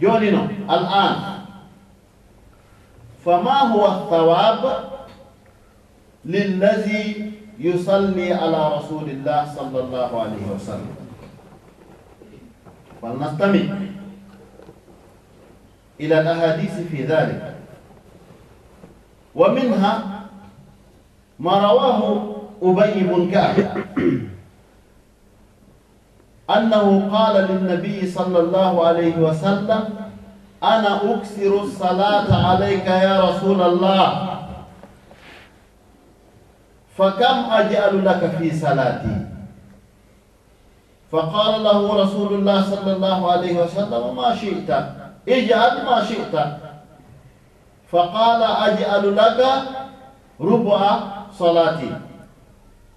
joni noon al an fama huwa thawab lillazi yusalli ala rasulillah sallallahu alayhi wa sallam. فلنستمع إلى الأحاديث في ذلك ومنها ما رواه أبي بن كعب أنه قال للنبي صلى الله عليه وسلم أنا أكثر الصلاة عليك يا رسول الله. فكم أجعل لك في صلاتي؟ فقال له رسول الله صلى الله عليه وسلم ما شئت اجعل ما شئت. فقال أجعل لك ربع صلاتي.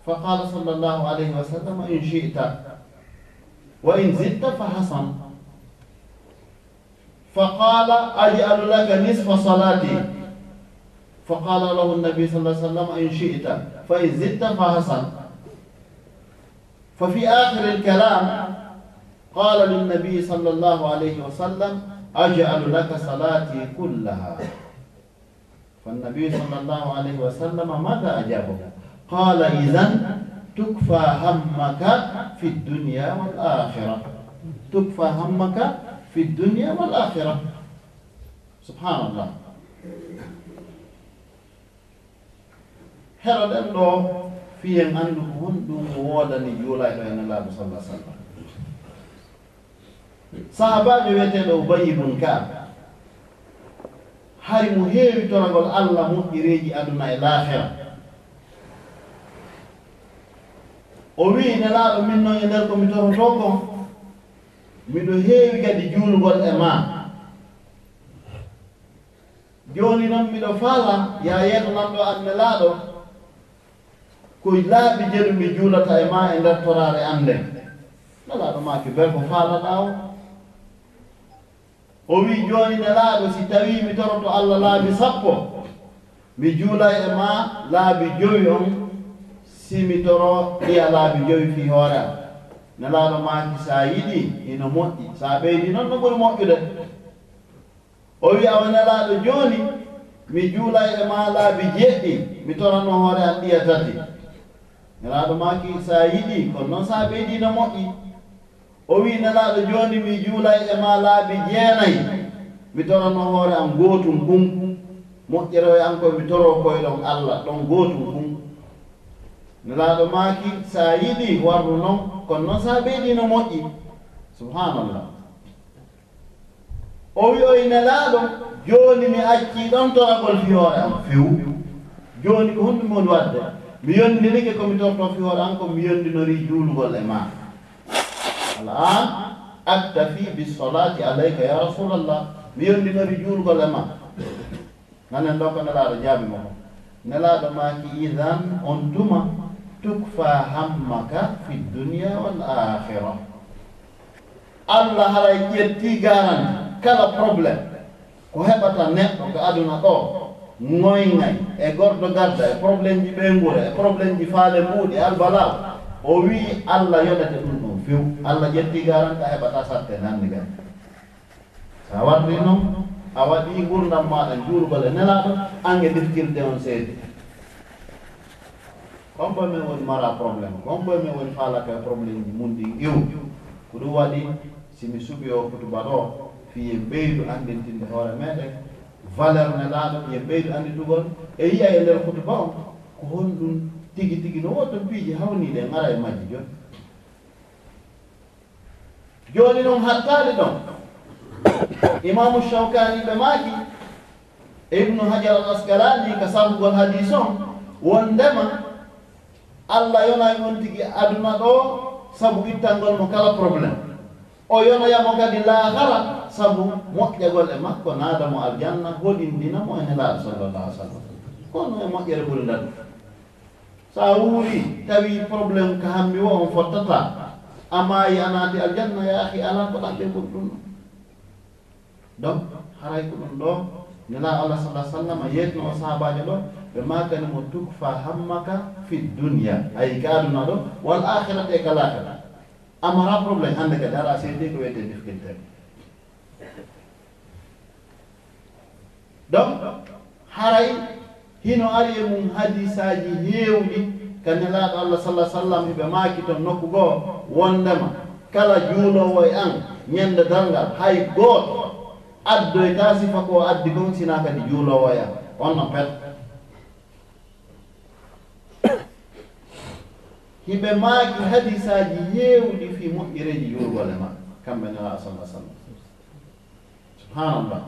فقال صلى الله عليه وسلم إن شئت. وإن زدت فحسن. فقال أجعل لك نصف صلاتي. فقال له النبي صلى الله عليه وسلم إن شئت فإن زدت فحسن. ففي آخر الكلام قال للنبي صلى الله عليه وسلم أجعل لك صلاتي كلها. فالنبي صلى الله عليه وسلم ماذا أجابه؟ قال إذا tukfa hammaka fi dunia wal akhira tukfa hammaka fi dunia wal akhira subhanallah. Hera ɗen ɗo fiyen anndu ko hon woodani juulayɗo ɗo ene laabu sallah sallam sahabajo wiyeteɗo ubayi bun kaab hari mo heewi toragol allah moƴƴireeji aduna e laahira o wii nelaaɗo min noon e nder komi mi kon miɗo heewi kadi juulgol e ma jooni noon miɗo faala yaa yeetonan ɗo an nelaaɗo ko laaɓi jeɗu mi juulata e ma e nder toraare an nden. Nelaaɗo maaki bel ko faalaɗaa o o wii jooni nelaaɗo si tawii mi toroto allah laabi sappo mi juulay e ma laabi jowi on simitoro ɗiya laabi joyi fii hoore am. Nelaaɗo maaki so a yiɗi ino moƴƴi. So a ɓeydi noon no ɓuri moƴƴude. O wi awa nelaaɗo jooni mi juulay e ma laabi jeɗɗi mi toranno hoore am ɗiya tati nelaaɗo maaki so a yiɗi kono noon so a ɓeydi no moƴƴi. O wi nelaaɗo jooni mi juulay e ma laabi jeenayi. Mi toranno hoore am gootum kum moƴƴere o e an koye mi toro koye ɗon allah ɗon gootum kum nelaaɗo maaki so a yiɗi warru noon kono noon so a ɓeyɗino moƴƴi. Subhanallah. O wi oye nelaaɗo jooni mi accii ɗon toragol fiyoore am few jooni ko honɗum woni wadde. Mi yondinike komi torto fiyoore an ko mi yondinori juulugol e ma alan aktafi bisolati alayka ya rasulallah mi yondinori juulugol e ma nanen ɗo ko nelaaɗo jaabi mo. Ko nelaɗo maaki idan on tuma tukfa hammaka fi dunia wal akhira allah haray ƴetti garanti kala probléme ko heɓata neɗɗo ko aduna ɗo goyngay e gorɗo garda e probléme ji ɓe e probléme ji faale mbuuɗi albalaw o wii allah yoɗete ɗum ɗon few allah ƴetti garanta heɓata satte nanndi gay sa warri noon a waɗi gurdam maɗa juurgol e nelaɗo ange deftirde on seedi. kon boy min woni mara probléme kon boy min woni faalaka probléme ji mum iw ko ɗum waɗi simi suɓiyo kutubat o fi yen ɓeydu andintinde hoore meɗen. Valeur nelaɗo ye ɓeydu anditugol e yiya e nder kutuba on ko honɗum tigi tigi no wotto piiji hawniɗe gara e majji joni. Joni noon hattade ɗon. Imamu shawkani ɓe maaki e ibnu hajar al askalani ka sarbugol hadis on wondema allah yonay on tigi aduna ɗo sabu ittangol mo kala probléme o yonoyamo kadi laahara sabu moƴƴagol e makko naadamo aljanna hoɗindinamo e nelaaɗo sallallah sallam kono e moƴƴere ɓuri ndat so a wuuri tawi probléme ko hammi o on fottata. Amma yanaati aljanna yaahi ala ko ɗaɓɓe ɓuri ɗum ɗo donc haray ko ɗum ɗo. nela allah sala sallam a yeytno o sahabajo ɗo ɓe makani mo tukfa hammaka fi dunia ayi ka aduna ɗo wal ahirat e galakala amara probléme hande kadi ara seedi ko wiyete difficulté donc haray hino ari e mum hadisaji heewɗi ka laaɗo allah sallah sallam hiɓe maaki toon nokku goo wondema. Kala juulowo e an ñande dalngal hay gooto addoyta sifa ko addi kon sina kadi juulowoya on no pet hiɓe maaki hadisaji yeewɗi fi moƴƴireji yurgole ma. Kamɓe nela sallah sallam subhanallah